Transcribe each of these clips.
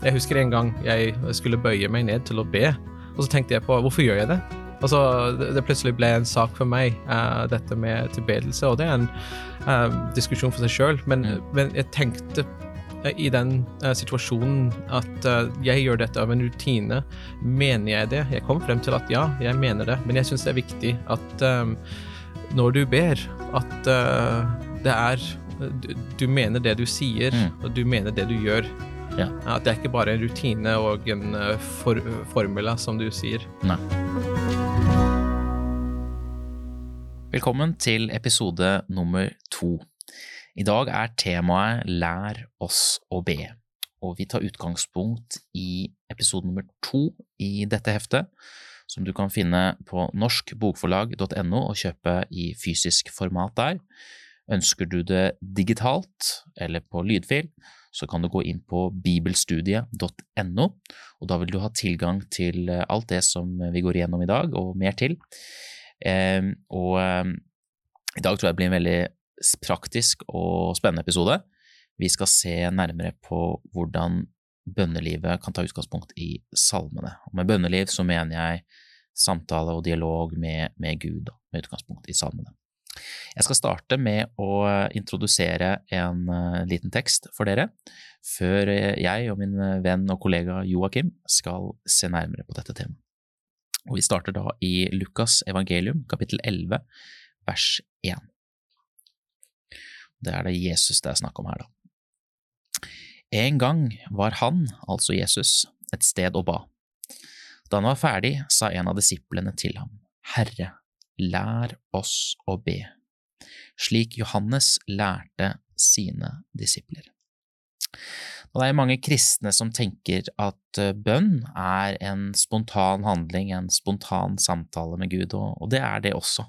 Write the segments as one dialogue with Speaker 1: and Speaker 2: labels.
Speaker 1: Jeg husker en gang jeg skulle bøye meg ned til å be, og så tenkte jeg på hvorfor gjør jeg det? Altså, det, det plutselig ble en sak for meg, uh, dette med tilbedelse, og det er en uh, diskusjon for seg sjøl, men,
Speaker 2: Mm.
Speaker 1: men jeg tenkte uh, i den situasjonen at jeg gjør dette av en rutine. Mener jeg det? Jeg kom frem til at ja, jeg mener det, men jeg syns det er viktig at når du ber, at det er du, du mener det du sier,
Speaker 2: Mm.
Speaker 1: og du mener det du gjør.
Speaker 2: Ja.
Speaker 1: At det er ikke bare en rutine og en uh, for, formula, som du sier.
Speaker 2: Nei. Velkommen til episode nummer to. I dag er temaet Lær oss å be, og vi tar utgangspunkt i episode nummer to i dette heftet, som du kan finne på norskbokforlag.no og kjøpe i fysisk format der. Ønsker du det digitalt eller på lydfil, så kan du gå inn på bibelstudiet.no, og da vil du ha tilgang til eh, alt det som vi går igjennom i dag, og mer til. Eh, og eh, i dag tror jeg det blir en veldig praktisk og spennende episode. Vi skal se nærmere på hvordan bønnelivet kan ta utgangspunkt i salmene. Og med bønneliv så mener jeg samtale og dialog med, med Gud, da, med utgangspunkt i salmene. Jeg skal starte med å introdusere en eh, liten tekst for dere, før eh, jeg og min eh, venn og kollega Joakim skal se nærmere på dette temaet. Og vi starter da i Lukas evangelium, kapittel 11, vers 1. Det er det Jesus det er snakk om her, da. En gang var han, altså Jesus, et sted og ba. Da han var ferdig, sa en av disiplene til ham, Herre, lær oss å be, slik Johannes lærte sine disipler. Det er mange kristne som tenker at eh, bønn er en spontan handling, en spontan samtale med Gud, og, det er det også.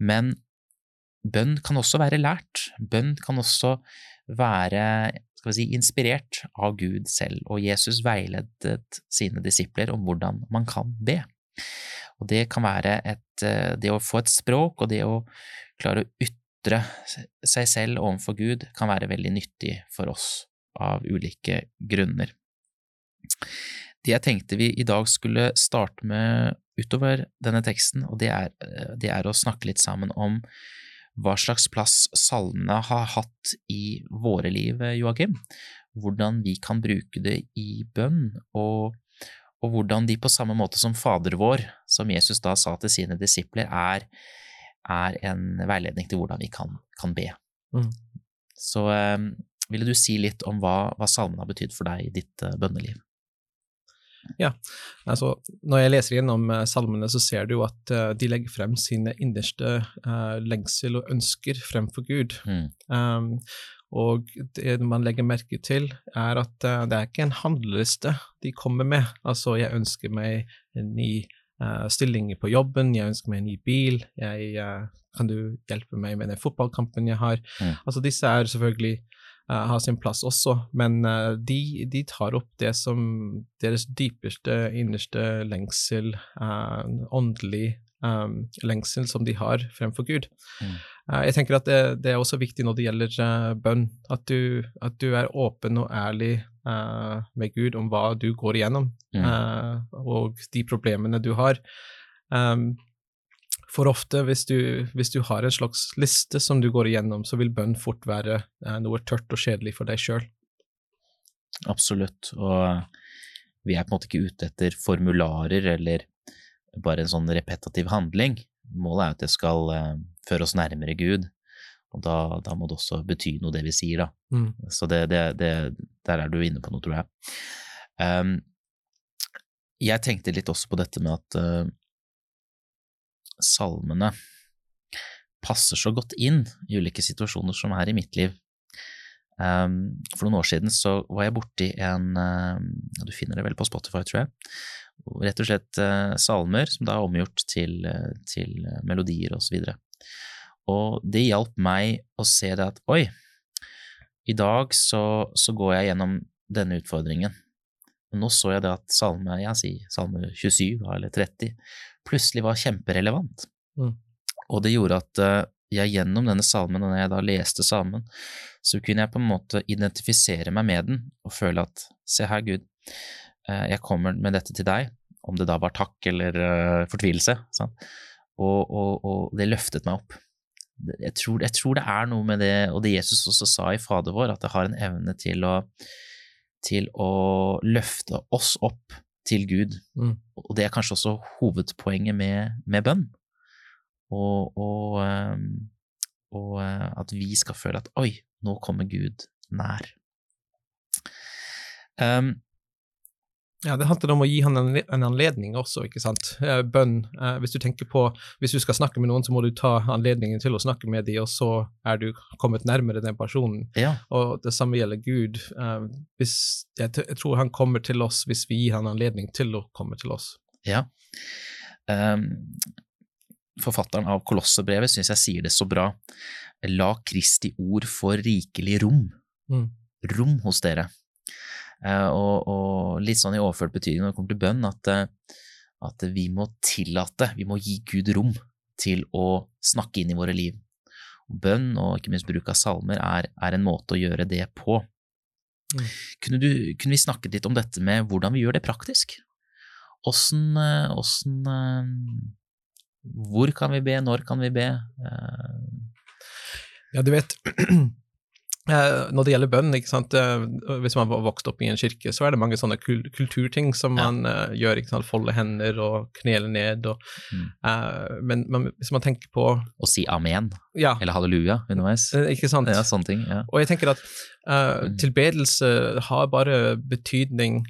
Speaker 2: Men bønn kan også være lært. Bønn kan også være si, inspirert av Gud selv, og Jesus veiledet sine disipler om hvordan man kan be. Og det kan være et, eh, det å få et språk og det å klare å ytre seg selv overfor Gud kan være veldig nyttig for oss av ulike grunner. Det jeg tenkte vi i dag skulle starte med utover denne teksten, og det er, det er å snakke litt sammen om hva slags plass salmene har hatt i våre liv, Joakim. Hvordan vi kan bruke det i bønn, og, og hvordan de på samme måte som Fader vår, som Jesus da sa til sine disipler, er, er en veiledning til hvordan vi kan, kan be.
Speaker 1: Mm.
Speaker 2: Så eh, ville du si litt om hva, hva salmen har betydd for deg i ditt eh, bønneliv?
Speaker 1: Altså, når jeg leser gjennom eh, salmene, så ser du at uh, de legger frem sine innerste lengsel og ønsker fremfor Gud.
Speaker 2: Mm.
Speaker 1: Um, og det man legger merke til, er at eh, det er ikke en handleliste de kommer med. Altså, jeg ønsker meg en ny uh, stilling på jobben, jeg ønsker meg en ny bil, jeg, uh, kan du hjelpe meg med den fotballkampen jeg har?
Speaker 2: Mm.
Speaker 1: Altså, disse er selvfølgelig uh, har sin plass også, men de, de tar opp det som deres dypeste, innerste lengsel, åndelig um, lengsel som de har fremfor Gud.
Speaker 2: Mm.
Speaker 1: Eh, jeg tenker at det, det er også viktig når det gjelder eh, bønn, at du, at du er åpen og ærlig uh, med Gud om hva du går igjennom,
Speaker 2: Mm.
Speaker 1: uh, og de problemene du har. Um, for ofte, hvis du, hvis du har en slags liste som du går igjennom, så vil bønn fort være uh, noe tørt og kjedelig for deg sjøl.
Speaker 2: Absolutt, og vi er på en måte ikke ute etter formularer eller bare en sånn repetativ handling. Målet er at det skal føre oss nærmere Gud, og da, da må det også bety noe det vi sier, da.
Speaker 1: Mm.
Speaker 2: Så det, det, det, der er du inne på noe, tror jeg. Um, jeg tenkte litt også på dette med at uh, salmene passer så godt inn i ulike situasjoner som er i mitt liv. Um, for noen år siden så var jeg borti en uh, Du finner det vel på Spotify, tror jeg. Rett og slett uh, salmer som da er omgjort til, til melodier og så videre. Og det hjalp meg å se det at oi, i dag så, så går jeg gjennom denne utfordringen. Og nå så jeg det at salme, jeg sier salme 27 eller 30 plutselig var kjemperelevant.
Speaker 1: Mm.
Speaker 2: Og det gjorde at uh, jeg gjennom denne salmen, og når jeg da leste salmen, så kunne jeg på en måte identifisere meg med den og føle at se her, Gud, eh, jeg kommer med dette til deg, om det da var takk eller fortvilelse. fortvilelse, og, og, og, det løftet meg opp. Jeg tror, jeg tror, det er noe med det, og det Jesus også sa i Fader vår, at det har en evne til å, til å løfte oss opp til Gud. Mm. Og det er kanskje også hovedpoenget med, med bønn. Og, og, um, og, uh, at vi skal føle at oi, nå kommer Gud nær. Um,
Speaker 1: ja, Det handler om å gi han en, en anledning også, ikke sant. Eh, bønn. Eh, hvis du tenker på, hvis du skal snakke med noen, så må du ta anledningen til å snakke med dem, og så er du kommet nærmere den personen.
Speaker 2: Ja.
Speaker 1: Og det samme gjelder Gud. Eh, hvis, jeg, jeg, tror han kommer til oss hvis vi gir han anledning til å komme til oss.
Speaker 2: Ja. Um, forfatteren av Kolossebrevet syns jeg sier det så bra. La Kristi ord få rikelig rom. Mm. Rom hos dere. Eh, og, og, litt sånn i overført betydning når det kommer til bønn, at, eh, at, vi må tillate, vi må gi Gud rom til å snakke inn i våre liv. Og Bønn, og ikke minst bruk av salmer, er, er en måte å gjøre det på. Mm. Kunne, du, kunne, vi snakket litt om dette med hvordan vi gjør det praktisk? Åssen eh, Hvor kan vi be, når kan vi be?
Speaker 1: Ja, du vet når det gjelder bønn? Eh, hvis man har vokst opp i en kirke, så er det mange sånne kulturting som ja. man uh, gjør. ikke sant? Folde hender og knele ned. Og, mm. uh, men, men, hvis man tenker på
Speaker 2: Å si amen
Speaker 1: ja.
Speaker 2: eller halleluja underveis.
Speaker 1: Ikke sant?
Speaker 2: Ja, sånne ting. Ja.
Speaker 1: Og jeg tenker at uh, tilbedelse har bare betydning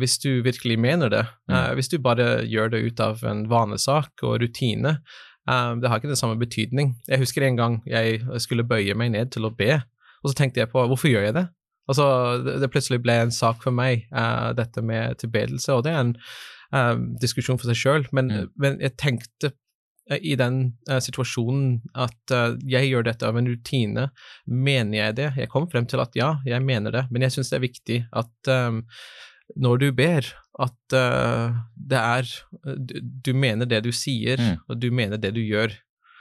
Speaker 1: hvis du virkelig mener det. Mm. hvis du bare gjør det ut av en vanesak og rutine. det har ikke den samme betydning. Jeg husker en gang jeg skulle bøye meg ned til å be. Og så tenkte jeg på hvorfor gjør jeg det? Altså, det, det plutselig ble en sak for meg, uh, dette med tilbedelse, og det er en uh, diskusjon for seg sjøl, men, mm. men, jeg tenkte uh, i den situasjonen at jeg gjør dette av en rutine. Mener jeg det? Jeg kom frem til at ja, jeg mener det, men jeg syns det er viktig at um, når du ber, at det er du, du, mener det du sier, mm. og du mener det du gjør.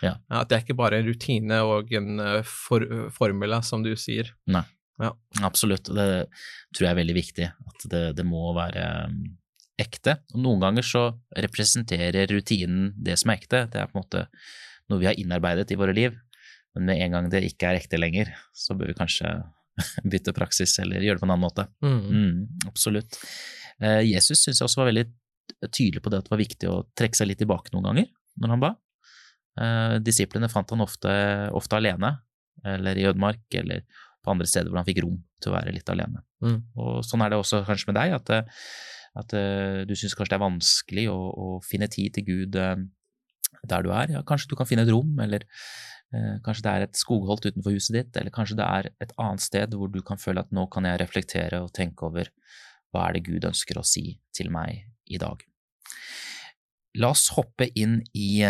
Speaker 2: Ja.
Speaker 1: At det er ikke bare en rutine og en eh, for, formula, som du sier.
Speaker 2: Nei,
Speaker 1: ja.
Speaker 2: absolutt. Det tror jeg er veldig viktig. At det, det må være um, ekte. Og noen ganger så representerer rutinen det som er ekte. Det er på en måte noe vi har innarbeidet i våre liv. Men med en gang det ikke er ekte lenger, så bør vi kanskje bytte praksis eller gjøre det på en annen måte.
Speaker 1: Mm.
Speaker 2: Mm, absolutt. Eh, Jesus syns jeg også var veldig tydelig på det at det var viktig å trekke seg litt tilbake noen ganger når han ba. Eh, disiplene fant han ofte, ofte, alene, eller i ødemark, eller på andre steder hvor han fikk rom til å være litt alene.
Speaker 1: Mm.
Speaker 2: Og sånn er det også kanskje med deg, at, at eh, du syns kanskje det er vanskelig å, å, finne tid til Gud eh, der du er. Ja, kanskje du kan finne et rom, eller eh, kanskje det er et skogholt utenfor huset ditt, eller kanskje det er et annet sted hvor du kan føle at nå kan jeg reflektere og tenke over hva er det Gud ønsker å si til meg i dag. La oss hoppe inn i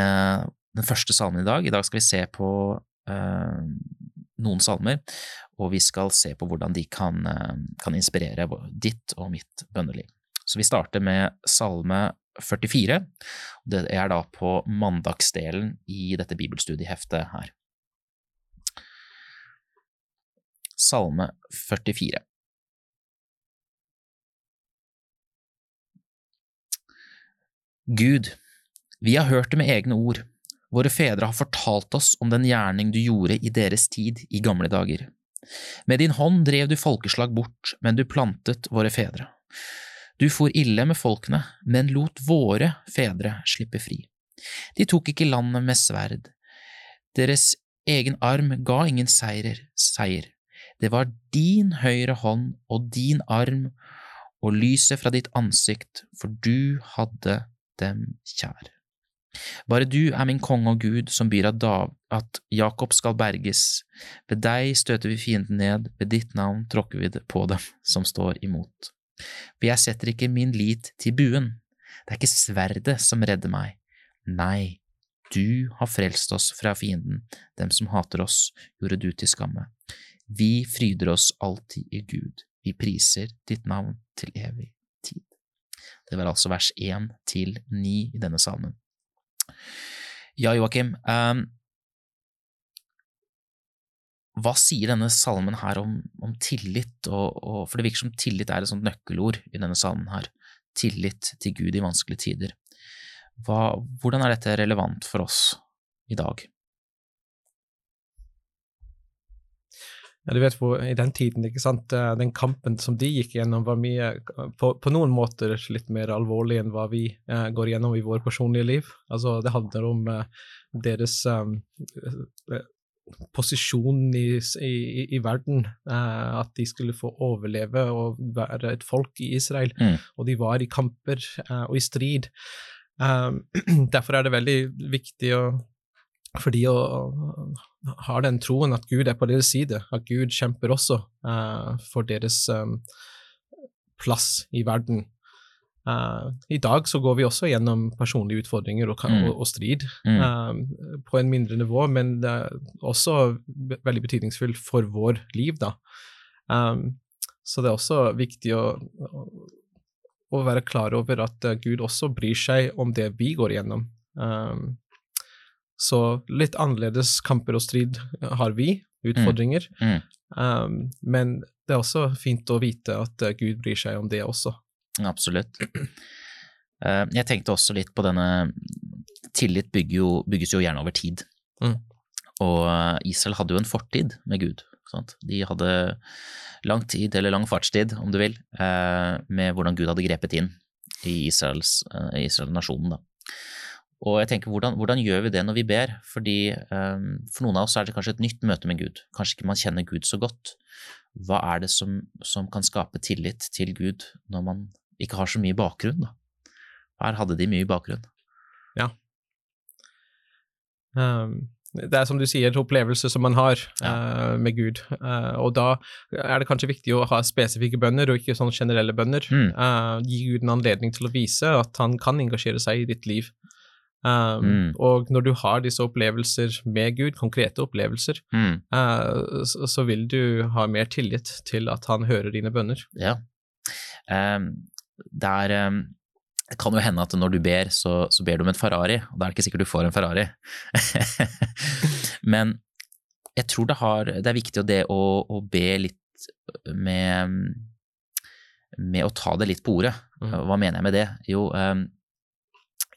Speaker 2: den første salmen i dag. I dag skal vi se på uh, noen salmer, og vi skal se på hvordan de kan, uh, kan, inspirere ditt og mitt bønneliv. Så vi starter med salme 44. og Det er da på mandagsdelen i dette bibelstudieheftet her. Salme 44. Gud, vi har hørt det med egne ord Våre fedre har fortalt oss om den gjerning du gjorde i deres tid i gamle dager. Med din hånd drev du folkeslag bort, men du plantet våre fedre. Du for ille med folkene, men lot våre fedre slippe fri. De tok ikke landet med sverd. Deres egen arm ga ingen seirer, seier. Det var din høyre hånd og din arm og lyset fra ditt ansikt, for du hadde dem kjær. Bare du er min konge og Gud, som byr at, Jakob skal berges. Ved deg støter vi fienden ned, ved ditt navn tråkker vi det på dem som står imot. For jeg setter ikke min lit til buen, det er ikke sverdet som redder meg. Nei, du har frelst oss fra fienden, dem som hater oss, gjorde du til skamme. Vi fryder oss alltid i Gud, vi priser ditt navn til evig tid. Det var altså vers én til ni i denne salmen. Ja, Joakim. Um, hva sier denne salmen her om, om tillit, og, og, for det virker som tillit er et sånt nøkkelord i denne salmen her. Tillit til Gud i vanskelige tider. Hva, hvordan er dette relevant for oss i dag?
Speaker 1: Ja, du vet hvor, I den tiden, ikke sant, eh, den kampen som de gikk gjennom, var mye, på, på noen måter litt mer alvorlig enn hva vi eh, går gjennom i vår personlige liv. Altså, Det handler om eh, deres um, posisjon i, i, i verden. eh, at de skulle få overleve og være et folk i Israel.
Speaker 2: Mm.
Speaker 1: Og de var i kamper og i strid. Um, derfor er det veldig viktig å for de har den troen at Gud er på deres side, at Gud kjemper også uh, for deres um, plass i verden. Uh, I dag så går vi også gjennom personlige utfordringer og, mm. og, og strid mm. uh, på en mindre nivå, men det er også veldig betydningsfullt for vår liv, da. Um, så det er også viktig å, å, være klar over at Gud også bryr seg om det vi går gjennom. Um, så litt annerledes kamper og strid har vi, utfordringer.
Speaker 2: Mm. Mm.
Speaker 1: Um, men det er også fint å vite at uh, Gud bryr seg om det også.
Speaker 2: Absolutt. Uh, jeg tenkte også litt på denne Tillit jo, bygges jo gjerne over tid.
Speaker 1: Mm.
Speaker 2: Og uh, Israel hadde jo en fortid med Gud. Sant? De hadde lang tid, eller lang fartstid, om du vil, uh, med hvordan Gud hadde grepet inn i Israels, Israel nasjonen. da. Og jeg tenker, hvordan, hvordan, gjør vi det når vi ber? Fordi um, For noen av oss er det kanskje et nytt møte med Gud. Kanskje ikke man kjenner Gud så godt. Hva er det som, som kan skape tillit til Gud når man ikke har så mye bakgrunn? Da? Her hadde de mye bakgrunn.
Speaker 1: Ja. Um, det er som du sier, opplevelse som man har ja. uh, med Gud. Uh, og da er det kanskje viktig å ha spesifikke bønner, og ikke sånne generelle bønner.
Speaker 2: Mm.
Speaker 1: Uh, gi Gud en anledning til å vise at han kan engasjere seg i ditt liv. Um, mm. Og når du har disse opplevelser med Gud, konkrete opplevelser,
Speaker 2: mm.
Speaker 1: uh, så, så, vil du ha mer tillit til at han hører dine bønner.
Speaker 2: Ja. Um, der um, det kan jo hende at når du ber, så, så, ber du om en Ferrari, og da er det ikke sikkert du får en Ferrari. Men jeg tror det, har, det er viktig det å, å, be litt med, med å ta det litt på ordet. Mm. Hva mener jeg med det? Jo, um,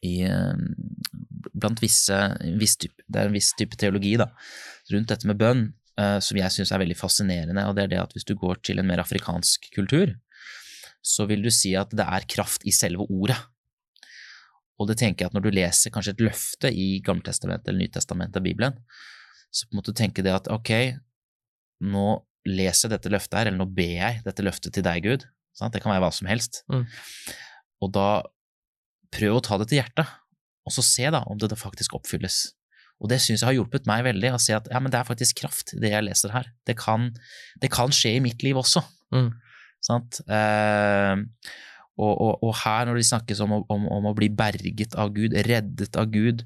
Speaker 2: i, eh, blant visse viss type, Det er en viss type teologi da, rundt dette med bønn uh, som jeg syns er veldig fascinerende, og det er det at hvis du går til en mer afrikansk kultur, så vil du si at det er kraft i selve ordet. Og det tenker jeg at når du leser kanskje et løfte i Gammeltestamentet eller Nytestamentet av Bibelen, så på en måte tenker det at ok, nå leser jeg dette løftet her, eller nå ber jeg dette løftet til deg, Gud. Sant? Det kan være hva som helst.
Speaker 1: Mm.
Speaker 2: Og da prøv å ta det til hjertet, og så se da om det faktisk oppfylles. Og det syns jeg har hjulpet meg veldig, å se at ja, men det er faktisk kraft i det jeg leser her. Det kan, det kan skje i mitt liv også.
Speaker 1: Mm.
Speaker 2: Sant? Eh, og, og, og, her, når det snakkes om, om, om, å bli berget av Gud, reddet av Gud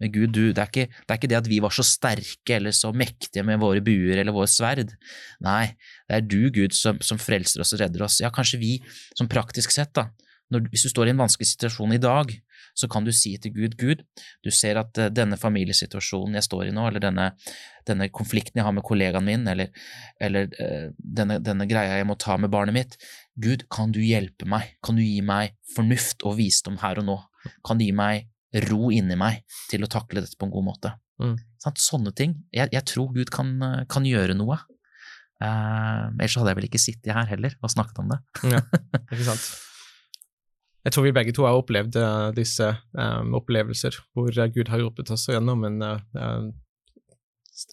Speaker 2: Gud, du, det, er ikke, det, er ikke, det at vi var så sterke eller så mektige med våre buer eller våre sverd. Nei, det er du, Gud, som, som frelser oss og redder oss. Ja, kanskje vi, som praktisk sett, da, når, hvis du står i en vanskelig situasjon i dag, så kan du si til Gud, Gud, du ser at uh, denne familiesituasjonen jeg står i nå, eller denne, denne konflikten jeg har med kollegaen min, eller, eller uh, denne, denne, greia jeg må ta med barnet mitt, Gud, kan du hjelpe meg, kan du gi meg fornuft og visdom her og nå, kan du gi meg ro inni meg til å takle dette på en god måte.
Speaker 1: Mm.
Speaker 2: Sånn, sånne ting. Jeg, jeg, tror Gud kan, kan gjøre noe. Uh, ellers hadde jeg vel ikke sittet her heller og snakket om det.
Speaker 1: ja, ikke sant. Jeg tror vi begge to har opplevd uh, disse um, opplevelser hvor uh, Gud har hjulpet oss gjennom en, uh,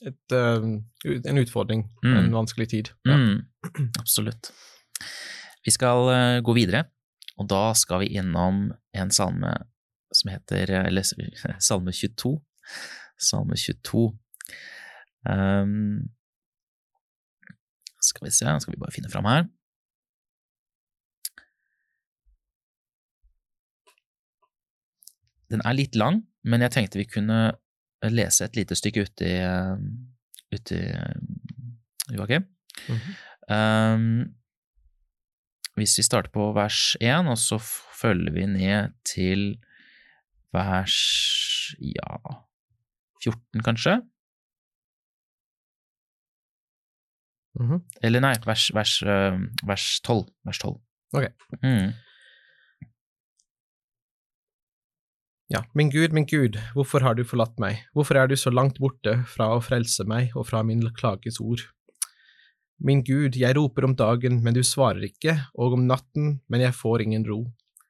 Speaker 1: et, en utfordring, mm. en vanskelig tid.
Speaker 2: Ja. Mm. Absolutt. Vi skal gå videre, og da skal vi innom en salme som heter Eller salme 22. Salme 22. Um, skal vi se, skal vi bare finne fram her. Den er litt lang, men jeg tenkte vi kunne lese et lite stykke uti ut Joakim. Mm -hmm. um, hvis vi starter på vers 1, og så følger vi ned til vers ja 14, kanskje?
Speaker 1: Mhm.
Speaker 2: Eller nei, vers, vers, eh, vers 12. Vers 12.
Speaker 1: Ok.
Speaker 2: Mm.
Speaker 1: Ja, min Gud, min Gud, hvorfor har du forlatt meg, hvorfor er du så langt borte fra å frelse meg og fra min klages ord? Min Gud, jeg roper om dagen, men du svarer ikke, og om natten, men jeg får ingen ro.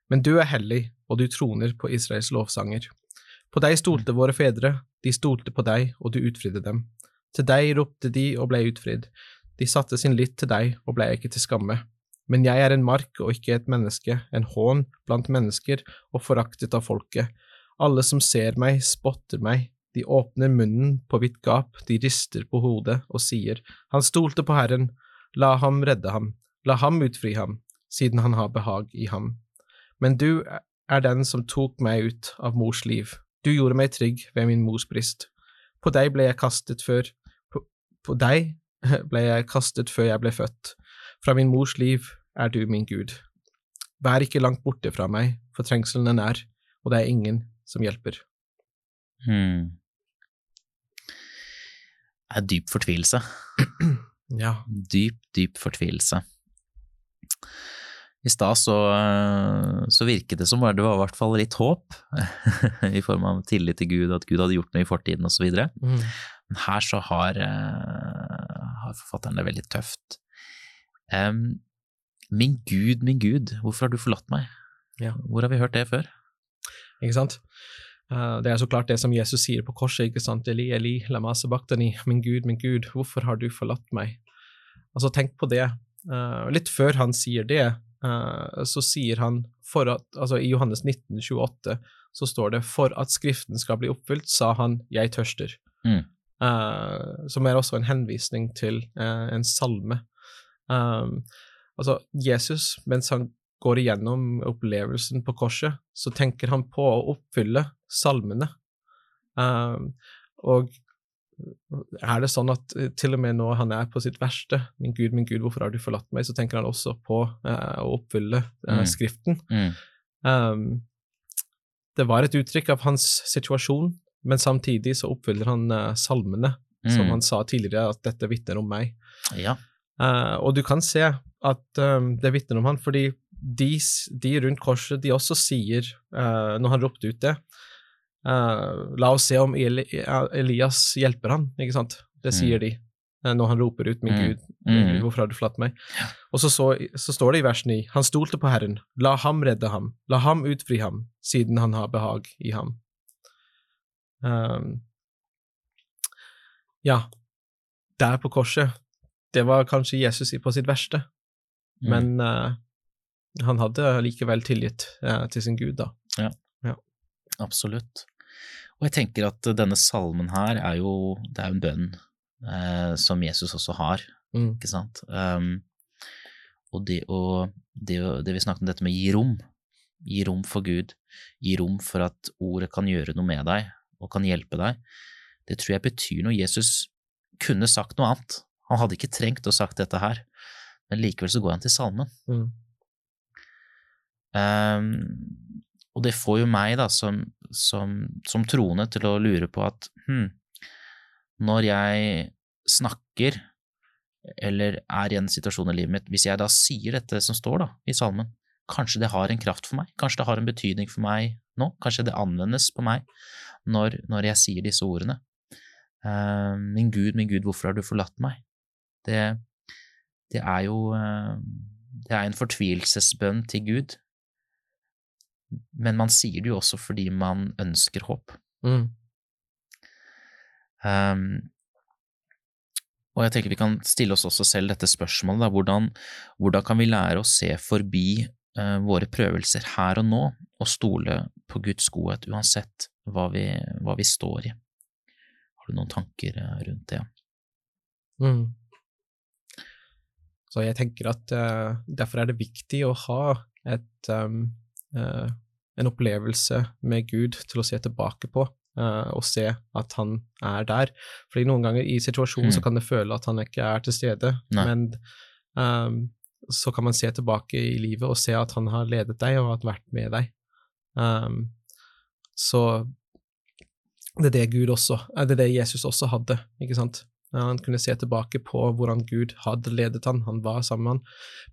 Speaker 1: Men du er hellig, og du troner på Israels lovsanger. På deg stolte våre fedre, de stolte på deg, og du utfridde dem. Til deg ropte de og ble utfridd, de satte sin lit til deg og ble ikke til skamme. Men jeg er en mark og ikke et menneske, en hån blant mennesker og foraktet av folket. Alle som ser meg, spotter meg, de åpner munnen på vidt gap, de rister på hodet og sier, Han stolte på Herren, la ham redde ham, la ham utfri ham, siden han har behag i ham. Men du er den som tok meg ut av mors liv, du gjorde meg trygg ved min mors brist. På deg ble jeg kastet før, på, på deg ble jeg kastet før jeg ble født. Fra min mors liv er du min Gud. Vær ikke langt borte fra meg, for trengselen er nær, og det er ingen som hjelper.
Speaker 2: Hmm. Det er dyp fortvilelse.
Speaker 1: Ja.
Speaker 2: Dyp, dyp fortvilelse. I stad så, så virket det som det var i hvert fall litt håp, i form av tillit til Gud, at Gud hadde gjort noe i fortiden osv.
Speaker 1: Mm.
Speaker 2: Men her så har, eh, har forfatteren det veldig tøft. Em, min Gud, min Gud, hvorfor har du forlatt meg?
Speaker 1: Ja.
Speaker 2: Hvor har vi hørt det før?
Speaker 1: Ikke sant? Eh, det er så klart det som Jesus sier på korset, ikke sant? Eli, Eli, lama sabachthani, min Gud, min Gud, hvorfor har du forlatt meg? Altså, tenk på det. Eh, litt før han sier det, eh, så sier han for at, altså I Johannes 19, 28 så står det for at Skriften skal bli oppfylt, sa han jeg tørster.
Speaker 2: Mm.
Speaker 1: Som er også en henvisning til en salme. Um, altså, Jesus, mens han går igjennom opplevelsen på korset, så tenker han på å oppfylle salmene. Um, og er det sånn at eh, til og med når han er på sitt verste, 'Min Gud, min Gud, hvorfor har du forlatt meg?', så tenker han også på uh, å oppfylle
Speaker 2: Mm.
Speaker 1: Skriften.
Speaker 2: Mm.
Speaker 1: Um, det var et uttrykk av hans situasjon, men samtidig så oppfyller han uh, salmene, som
Speaker 2: Mm.
Speaker 1: han sa tidligere, at dette vitner om meg.
Speaker 2: Ja.
Speaker 1: Eh, og du kan se at um, det vitner om han, fordi de, de rundt korset, de også sier, uh, når han ropte ut det, uh, la oss se om Eli, Elias hjelper han, ikke sant? Det
Speaker 2: Mm.
Speaker 1: sier de, når han roper ut, min
Speaker 2: Mm.
Speaker 1: Gud,
Speaker 2: Mm.
Speaker 1: Hvorfor har du forlatt meg? Og så, så, så står det i vers 9, han stolte på Herren, la ham redde ham, la ham utfri ham, siden han har behag i ham. Um, ja, der på korset, det var kanskje Jesus på sitt verste,
Speaker 2: Mm.
Speaker 1: men uh, han hadde likevel tillit uh, til sin Gud, da.
Speaker 2: Absolutt. Og jeg tenker at denne salmen her er jo Det er en bønn uh, som Jesus også har,
Speaker 1: Mm.
Speaker 2: ikke sant? Um, og det, å, det, det vi snakket om dette med gi rom, gi rom for Gud, gi rom for at ordet kan gjøre noe med deg og kan hjelpe deg, det tror jeg betyr noe. Jesus kunne sagt noe annet. Han hadde ikke trengt å sagt dette her, men likevel så går han til salmen.
Speaker 1: Mm.
Speaker 2: Um, og det får jo meg, da, som, som, som troende, til å lure på at hm, når jeg snakker, eller er i en situasjon i livet mitt, hvis jeg da sier dette som står da, i salmen, kanskje det har en kraft for meg, kanskje det har en betydning for meg nå, kanskje det anvendes på meg når, når jeg sier disse ordene. Uh, min Gud, min Gud, hvorfor har du forlatt meg? Det, det er jo eh, Det er en fortvilelsesbønn til Gud, men man sier det jo også fordi man ønsker håp.
Speaker 1: Mm.
Speaker 2: Um, og jeg tenker vi kan stille oss også selv dette spørsmålet, da. Hvordan, hvordan kan vi lære å se forbi uh, våre prøvelser her og nå, og stole på Guds godhet uansett hva vi, hva vi står i? Har du noen tanker eh, rundt det?
Speaker 1: Mm. Så jeg tenker at uh, derfor er det viktig å ha et, um, uh, en opplevelse med Gud til å se tilbake på, uh, og se at han er der. Fordi noen ganger i situasjonen
Speaker 2: Mm.
Speaker 1: så kan det føle at han ikke er til stede,
Speaker 2: Nei.
Speaker 1: men um, så kan man se tilbake i livet og se at han har ledet deg og har vært med deg. Um, så det er det Gud også, det er det Jesus også hadde, ikke sant? Han kunne se tilbake på hvordan Gud hadde ledet han. Han var sammen med han.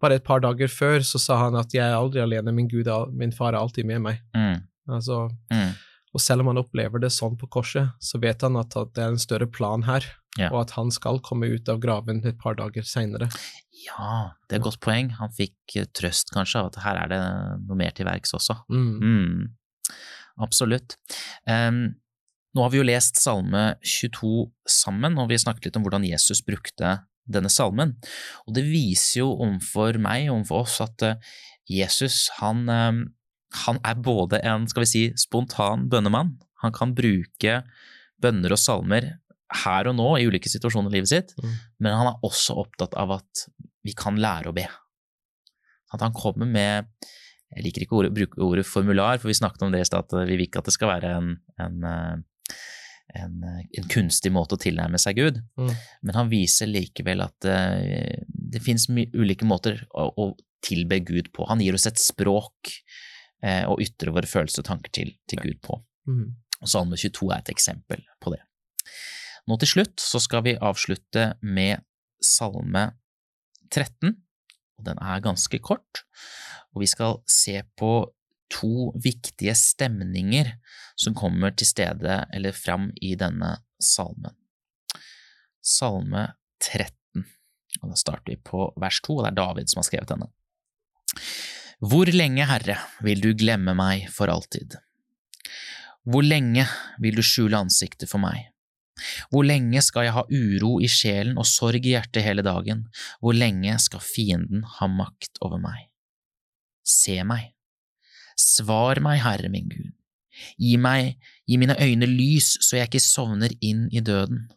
Speaker 1: Bare et par dager før så sa han at 'jeg er aldri alene, min Gud, min far er alltid med meg'.
Speaker 2: Mm.
Speaker 1: Altså,
Speaker 2: Mm.
Speaker 1: og selv om han opplever det sånn på korset, så vet han at, at det er en større plan her,
Speaker 2: Ja.
Speaker 1: og at han skal komme ut av graven et par dager seinere.
Speaker 2: Ja, det er et godt poeng. Han fikk eh, trøst kanskje av at her er det noe mer til verks også.
Speaker 1: Mm.
Speaker 2: Mm. Absolutt. Em, nå har vi jo lest Salme 22 sammen, og vi snakket litt om hvordan Jesus brukte denne salmen. Og det viser jo overfor meg overfor oss at eh, Jesus, han, han er både en, skal vi si, spontan bønnemann. Han kan bruke bønner og salmer her og nå i ulike situasjoner i livet sitt,
Speaker 1: Mm.
Speaker 2: men han er også opptatt av at vi kan lære å be. At han kommer med Jeg liker ikke å bruke ordet formular, for vi snakket om det i stad, at vi vil ikke at det skal være en, en, eh, en, eh, en kunstig måte å tilnærme seg Gud,
Speaker 1: Mm.
Speaker 2: men han viser likevel at uh, det finnes ulike måter å, å tilbe Gud på. Han gir oss et språk uh, å ytre våre følelser og tanker til, til Gud på.
Speaker 1: Mm.
Speaker 2: Og Salme 22 er et eksempel på det. Nå til slutt så skal vi avslutte med Salme 13, og den er ganske kort. Og vi skal se på to viktige stemninger som kommer til stede eller fram i denne salmen. Salme 13, og da starter vi på vers 2, og det er David som har skrevet denne. Hvor lenge, Herre, vil du glemme meg for alltid? Hvor lenge vil du skjule ansiktet for meg? Hvor lenge skal jeg ha uro i sjelen og sorg i hjertet hele dagen? Hvor lenge skal fienden ha makt over meg? Se meg. Svar meg, Herre min Gud. Gi meg, gi mine øyne lys så jeg ikke sovner inn i døden.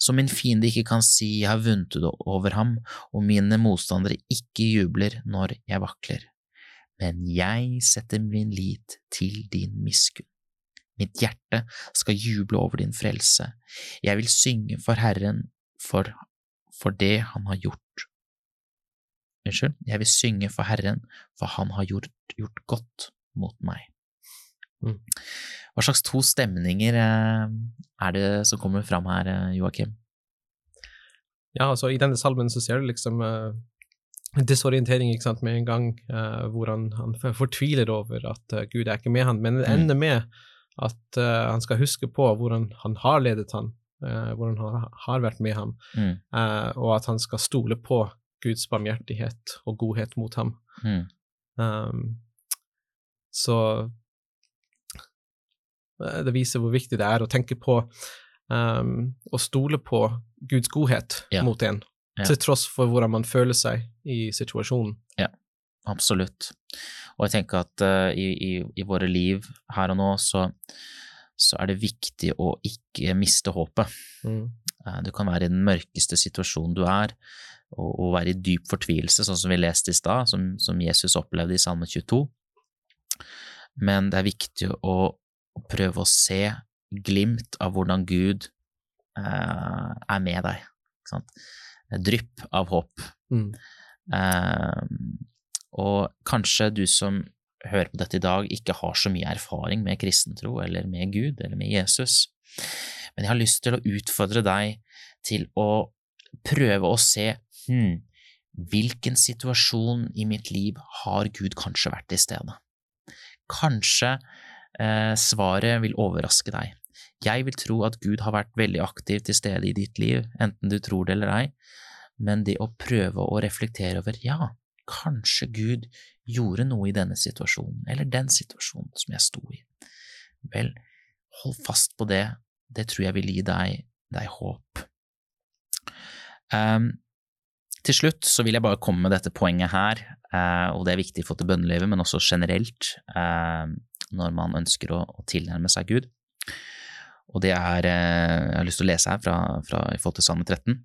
Speaker 2: Så min fiende ikke kan si jeg har vunnet over ham, og mine motstandere ikke jubler når jeg vakler. Men jeg setter min lit til din miskunn. Mitt hjerte skal juble over din frelse. Jeg vil synge for Herren for, for det han har gjort. Unnskyld, jeg vil synge for Herren, for han har gjort, gjort godt mot meg.
Speaker 1: Mm.
Speaker 2: Hva slags to stemninger eh, er det som kommer fram her, eh, Joakim?
Speaker 1: Ja, altså i denne salmen så ser du liksom uh, desorientering ikke sant, med en gang, uh, hvor han, han fortviler over at uh, Gud er ikke med han, men det
Speaker 2: Mm.
Speaker 1: ender med at eh, han skal huske på hvordan han har ledet han, eh, hvordan han har- vært med ham,
Speaker 2: Mm.
Speaker 1: eh, og at han skal stole på Guds barmhjertighet og godhet mot ham.
Speaker 2: Mm.
Speaker 1: Um, så eh, det viser hvor viktig det er å tenke på um, og stole på Guds godhet
Speaker 2: Ja.
Speaker 1: mot en,
Speaker 2: Ja.
Speaker 1: til tross for hvordan man føler seg i situasjonen.
Speaker 2: Ja, Absolutt. Og jeg tenker at uh, i, i, i våre liv her og nå, så, så er det viktig å ikke miste håpet.
Speaker 1: Mm.
Speaker 2: Uh, Du kan være i den mørkeste situasjonen du er, og, og være i dyp fortvilelse, sånn som vi leste i stad, som, som Jesus opplevde i Salme 22. Men det er viktig å, å prøve å se glimt av hvordan Gud eh, er med deg. Drypp av håp.
Speaker 1: Mm.
Speaker 2: Eh, og kanskje du som hører på dette i dag, ikke har så mye erfaring med kristentro eller med Gud eller med Jesus, men jeg har lyst til å utfordre deg til å prøve å se hm, hvilken situasjon i mitt liv har Gud kanskje vært til stede? Kanskje eh, svaret vil overraske deg. Jeg vil tro at Gud har vært veldig aktiv til stede i ditt liv, enten du tror det eller ei, men det å prøve å reflektere over ja, kanskje Gud gjorde noe i denne situasjonen, eller den situasjonen som jeg sto i. Vel, hold fast på det, det tror jeg vil gi deg, deg håp. Ehm, til slutt så vil jeg bare komme med dette poenget her, eh, og det er viktig for til bønnelivet, men også generelt eh, når man ønsker å, å tilnærme seg Gud. Og det er, eh, jeg har lyst til å lese her fra, fra i forhold til Salme 13,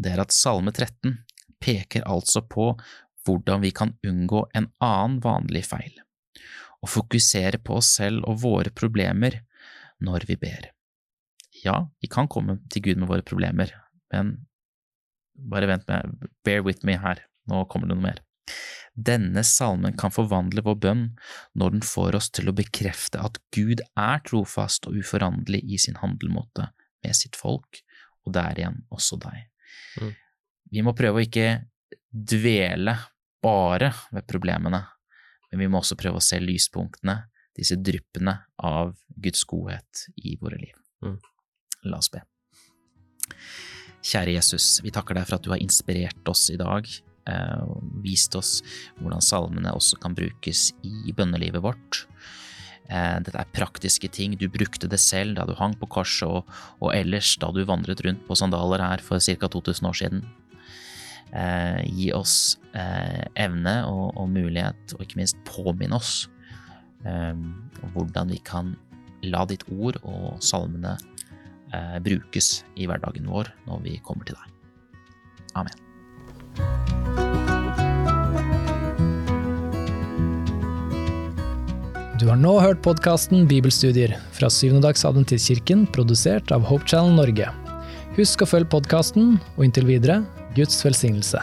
Speaker 2: det er at Salme 13 peker altså på hvordan vi kan unngå en annen vanlig feil, og fokusere på oss selv og våre problemer når vi ber. Ja, vi kan komme til Gud med våre problemer, men bare vent med, bear with me her, nå kommer det noe mer. Denne salmen kan forvandle vår bønn når den får oss til å bekrefte at Gud er trofast og uforanderlig i sin handlemåte med sitt folk og der er igjen også deg.
Speaker 1: Mm.
Speaker 2: Vi må prøve å ikke dvele bare ved problemene, men vi må også prøve å se lyspunktene, disse dryppene av Guds godhet i våre liv.
Speaker 1: Mm.
Speaker 2: La oss be. Kjære Jesus, vi takker deg for at du har inspirert oss i dag, eh, og vist oss hvordan salmene også kan brukes i bønnelivet vårt. Eh, dette er praktiske ting. Du brukte det selv da du hang på korset, og, og ellers da du vandret rundt på sandaler her for ca. 2000 år siden. Eh, gi oss eh, evne og, og, mulighet, og ikke minst påminn oss eh, hvordan vi kan la ditt ord og salmene eh, brukes i hverdagen vår når vi kommer til deg. Amen.
Speaker 3: Du har nå hørt podkasten Bibelstudier fra Syvendedagsadventistkirken, produsert av Hope Channel Norge. Husk å følge podkasten, og inntil videre Guds velsignelse.